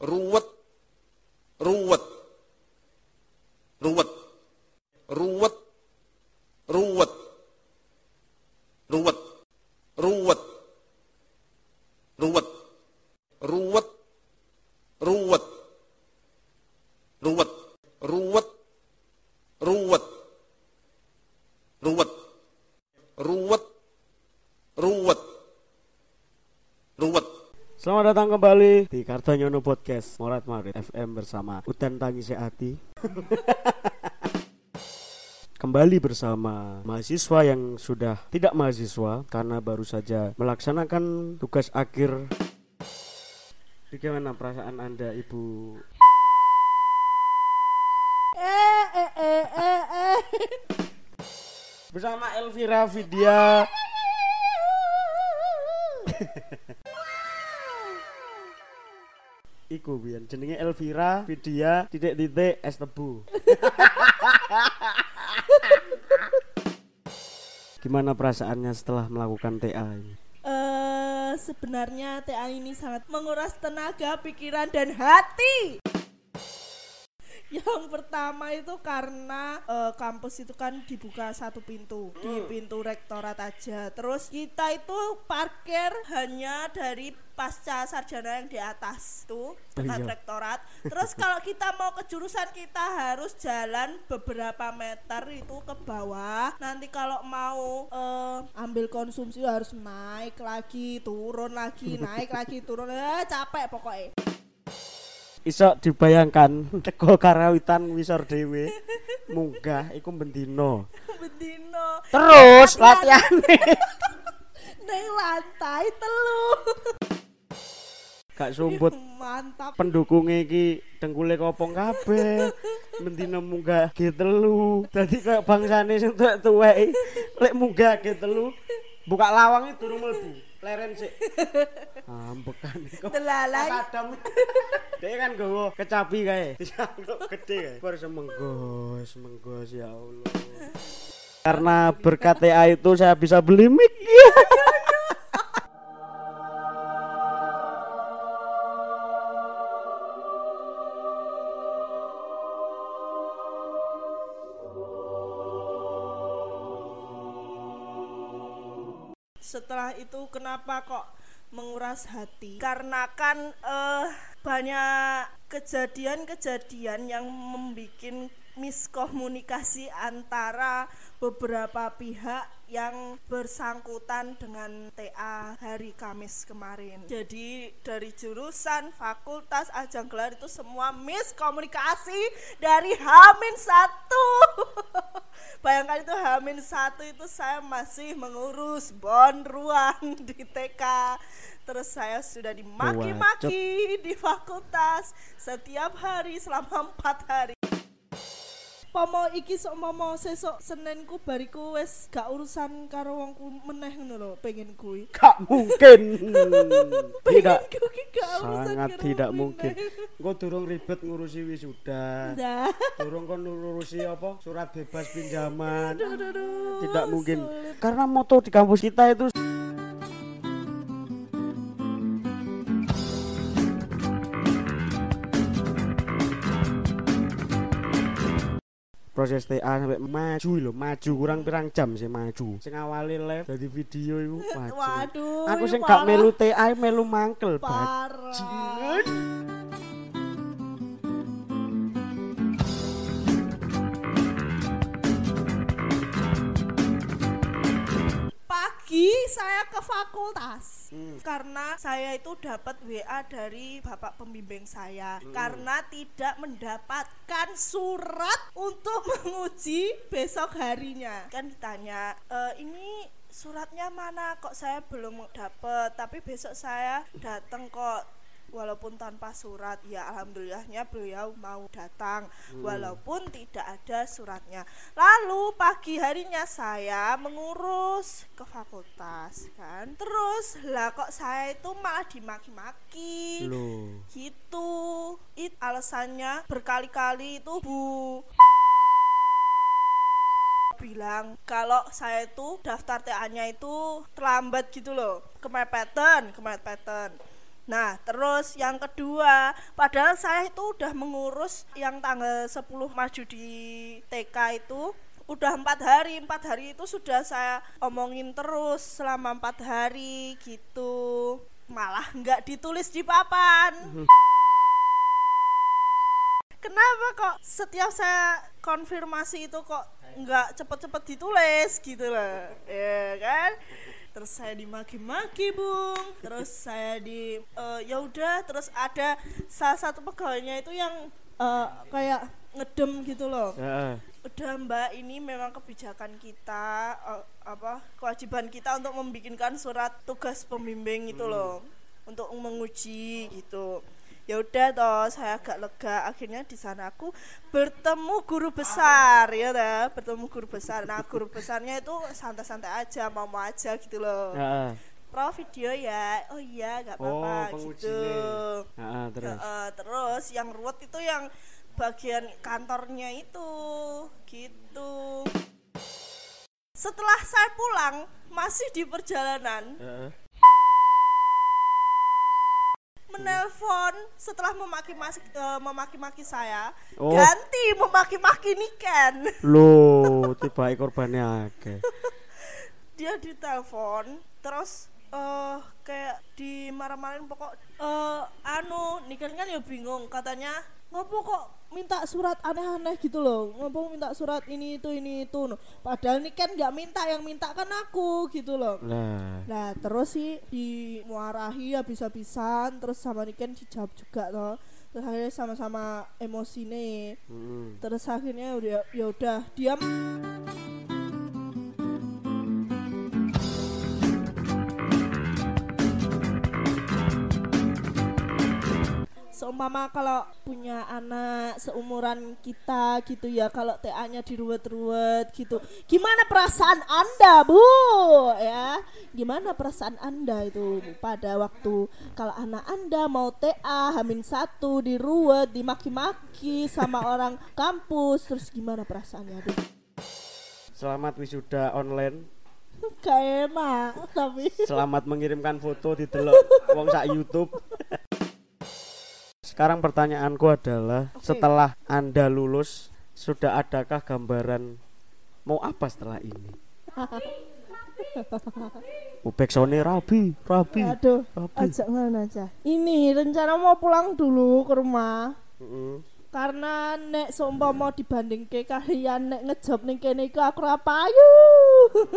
ruwet ruwet ruwet ruwet ruwet ruwet ruwet ruwet ruwet ruwet ruwet ruwet ruwet ruwet ruwet ruwet ruwet Selamat datang kembali di Kartonyono Podcast Morat Marit FM bersama Udan Tangisi Hati Kembali bersama mahasiswa yang sudah tidak mahasiswa Karena baru saja melaksanakan tugas akhir Bagaimana perasaan anda ibu? Eh, eh, eh, eh, eh. Bersama Elvira Vidya Iku biyen jenenge Elvira Vidya titik-titik es tebu. Gimana perasaannya setelah melakukan TA ini? Eh, sebenarnya TA ini sangat menguras tenaga, pikiran dan hati. Yang pertama itu karena eh, kampus itu kan dibuka satu pintu di pintu rektorat aja. Terus kita itu parkir hanya dari pasca sarjana yang di atas tuh dekat iya. rektorat. Terus kalau kita mau ke jurusan kita harus jalan beberapa meter itu ke bawah. Nanti kalau mau eh, ambil konsumsi harus naik lagi, turun lagi, naik lagi, turun. Eh, capek pokoknya. Iso dibayangkan teko karawitan wisor dhewe munggah iku bendino. Bedino Terus latihane neng lantai telu. gak sumput Mantap. pendukungnya iki dengkule kopong kabeh. Mendina munggah ge telu. Dadi kayak bangsane sing tuwek-tuwek. Lek munggah ge telu buka lawang itu durung mlebu leren sik ambekan kok. Telalai. Adam dia kan gowo kecapi kae. Disangguk gede kae. Kok semenggos semenggos ya Allah. Karena berkat TA itu saya bisa beli mic Setelah itu kenapa kok menguras hati? Karena kan eh banyak kejadian-kejadian yang membuat miskomunikasi antara beberapa pihak yang bersangkutan dengan TA hari Kamis kemarin. Jadi dari jurusan, fakultas, ajang gelar itu semua miskomunikasi dari Hamin satu. Bayangkan itu Hamin satu itu saya masih mengurus bon ruang di TK. Terus saya sudah dimaki-maki di fakultas setiap hari selama empat hari. Pomo iki sok momo sesok Senenku bariku wes gak urusan karo wongku meneh ngono lho, pengen kuwi. gak mungkin. Tidak. sangat tidak mungkin. Engko durung ribet ngurusi wisuda. Durung kon ngurusi apa? Surat bebas pinjaman. Aduh, aduh, aduh, tidak mungkin. Sulit. karena moto di kampus kita itu proses TA sampai maju lho maju kurang pirang jam sih maju. Sing awalnya live dari video itu maju. Waduh, aku sing gak melu TA melu mangkel bajingan Pagi saya ke fakultas Hmm. karena saya itu dapat WA dari bapak pembimbing saya Hmm. karena tidak mendapatkan surat untuk menguji besok harinya. Kan ditanya, "E, ini suratnya mana kok saya belum dapat tapi besok saya datang kok walaupun tanpa surat ya alhamdulillahnya beliau mau datang walaupun tidak ada suratnya. Lalu pagi harinya saya mengurus ke fakultas kan? Terus lah kok saya itu malah dimaki-maki. Loh. Gitu. It alasannya berkali-kali itu bu bilang kalau saya itu daftar TA-nya itu terlambat gitu loh. Kemepetan kemepetan Nah, terus yang kedua, padahal saya itu udah mengurus yang tanggal 10 maju di TK itu udah empat hari empat hari itu sudah saya omongin terus selama empat hari gitu. Malah nggak ditulis di papan. Kenapa kok setiap saya konfirmasi itu kok nggak cepet-cepet ditulis gitu loh? Ya kan terus saya dimaki-maki bung. Terus saya di eh, ya udah terus ada salah satu pegawainya itu yang eh, kayak ngedem gitu loh. Heeh. udah mbak ini memang kebijakan kita eh, apa kewajiban kita untuk membikinkan surat tugas pembimbing itu loh. Untuk menguji gitu ya udah toh saya agak lega akhirnya di sana aku bertemu guru besar ya dah bertemu guru besar nah guru besarnya itu santai-santai aja mau mau aja gitu loh Heeh. pro video ya oh iya nggak Oh, apa-apa gitu pengujinya. Heeh, terus. Heeh, terus yang ruwet itu yang bagian kantornya itu gitu setelah saya pulang masih di perjalanan Heeh. Menelpon setelah memaki-maki eh, memaki-maki saya Oh. ganti memaki-maki Niken Loh, tiba korbannya akeh. dia ditelepon terus eh kayak dimarah-marahin pokok eh anu Niken kan ya bingung katanya ngopo kok minta surat aneh-aneh gitu loh? Ngopo minta surat ini itu ini itu no. padahal Niken nggak minta yang minta kan aku gitu loh. Lah, Nah terus sih dimuarahi habis-habisan terus sama Niken dijawab juga toh. Terus akhirnya sama-sama emosi nih mm. terus akhirnya udah ya udah diam seumpama kalau punya anak seumuran kita gitu ya kalau TA-nya diruwet-ruwet gitu gimana perasaan anda bu ya gimana perasaan anda itu pada waktu kalau anak anda mau TA hamin satu diruwet dimaki-maki sama orang kampus terus gimana perasaannya aduh Selamat wisuda online. gak enak tapi Selamat mengirimkan foto di delok wong sak YouTube. Sekarang pertanyaanku adalah Oke. setelah Anda lulus sudah adakah gambaran mau apa setelah ini? Ubek Sony Rabi, Rabi. aduh Rabi. ajak mana aja ini rencana mau pulang dulu ke rumah Mm-mm. karena nek seumpama dibanding ke kalian nek ngejob ning kene iku aku ora payu.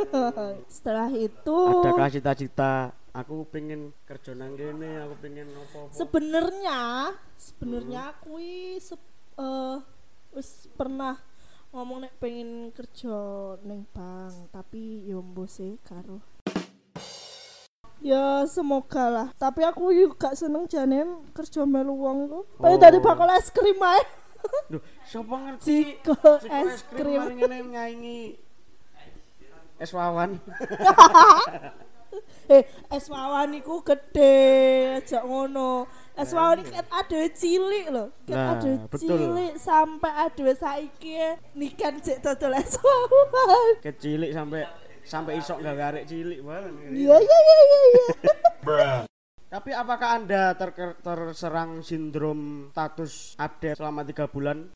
Setelah itu Adakah cita-cita aku pengen kerja nang kene, aku pengen apa-apa? sebenarnya sebenarnya aku i sep- eh, wis pernah ngomong nek pengen kerja ning bank tapi yo mbose karo Ya semoga lah. Tapi aku juga seneng jane kerja melu wong ku. Pengen Oh. dadi bakal es krim ae. Duh, siapa ngerti? Ciko Ciko es krim. ngene nyaingi es wawan. Eh, es wawan iku gede, aja ngono. Es wawan iki ket ada cilik lho. Ket Nah, cilik sampai ada saiki nikan cek dodol es wawan. Kecilik sampai sampai isok gak arek cilik banget. Iya iya iya iya iya. Tapi apakah Anda terker- terserang sindrom status update selama tiga bulan?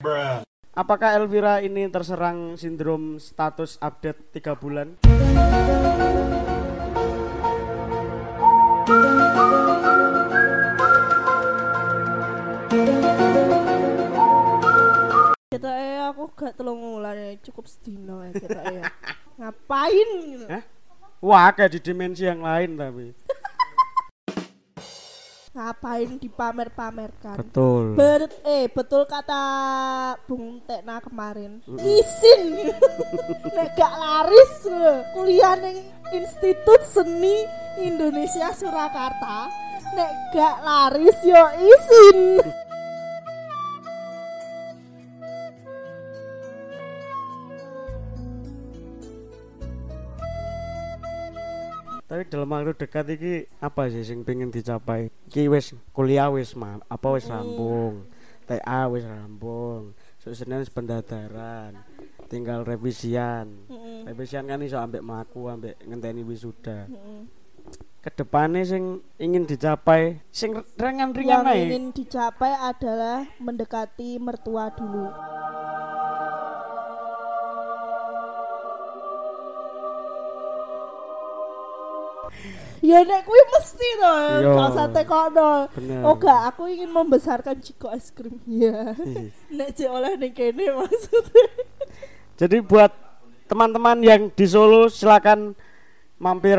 Apakah Elvira ini terserang sindrom status update tiga bulan? Aku gak telung wulan ya, cukup sedino ya kita ya. Ngapain gitu. Hah? Wah, kayak di dimensi yang lain tapi. Ngapain dipamer-pamerkan. Betul. Bet eh betul kata Bung Tekna kemarin. Isin. Nek gak laris kuliah ning Institut Seni Indonesia Surakarta. Nek gak laris yo isin. Tapi dalam waktu dekat iki apa sih sing pengen dicapai? Ki wis kuliah wis ma- apa wis rampung. TA wis rampung. Wis pendadaran. Tinggal revisian. Revisian kan iso ambek maku ambek ngenteni wisuda. Ke depannya sing ingin dicapai sing ringan-ringan yang ingin dicapai adalah mendekati mertua dulu Ya nek kuwi mesti to, Iya. kalau sate kono. Oh gak, aku ingin membesarkan Ciko es krim. Ya. Iya. nek cek oleh ning kene maksudnya. Jadi buat teman-teman yang di Solo silakan mampir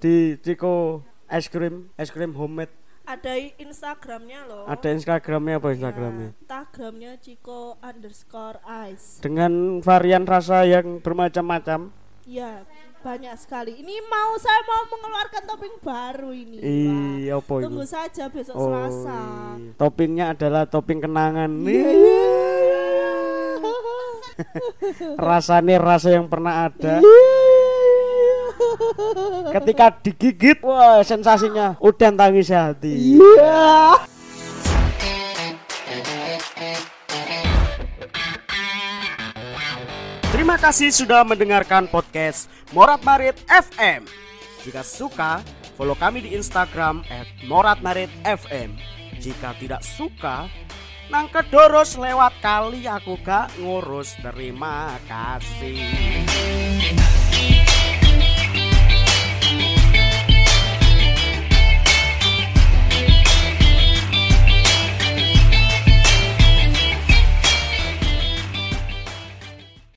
di Ciko es krim, es krim homemade. Ada Instagramnya loh. Ada Instagramnya apa Instagramnya? Ya, Instagramnya Ciko underscore ice. Dengan varian rasa yang bermacam-macam. Ya, banyak sekali. Ini mau saya mau mengeluarkan topping baru ini. Iya, apa? Tunggu saja besok Oh, Selasa. iya. Toppingnya adalah topping kenangan. Iya, Nih, iya. rasanya rasa yang pernah ada. Iya. Ketika digigit, wah sensasinya udah tangis hati. Iya. Terima kasih sudah mendengarkan podcast Morat Marit FM. Jika suka, follow kami di Instagram @moratmaritfm. Jika tidak suka, nang kedoros lewat kali aku gak ngurus. Terima kasih.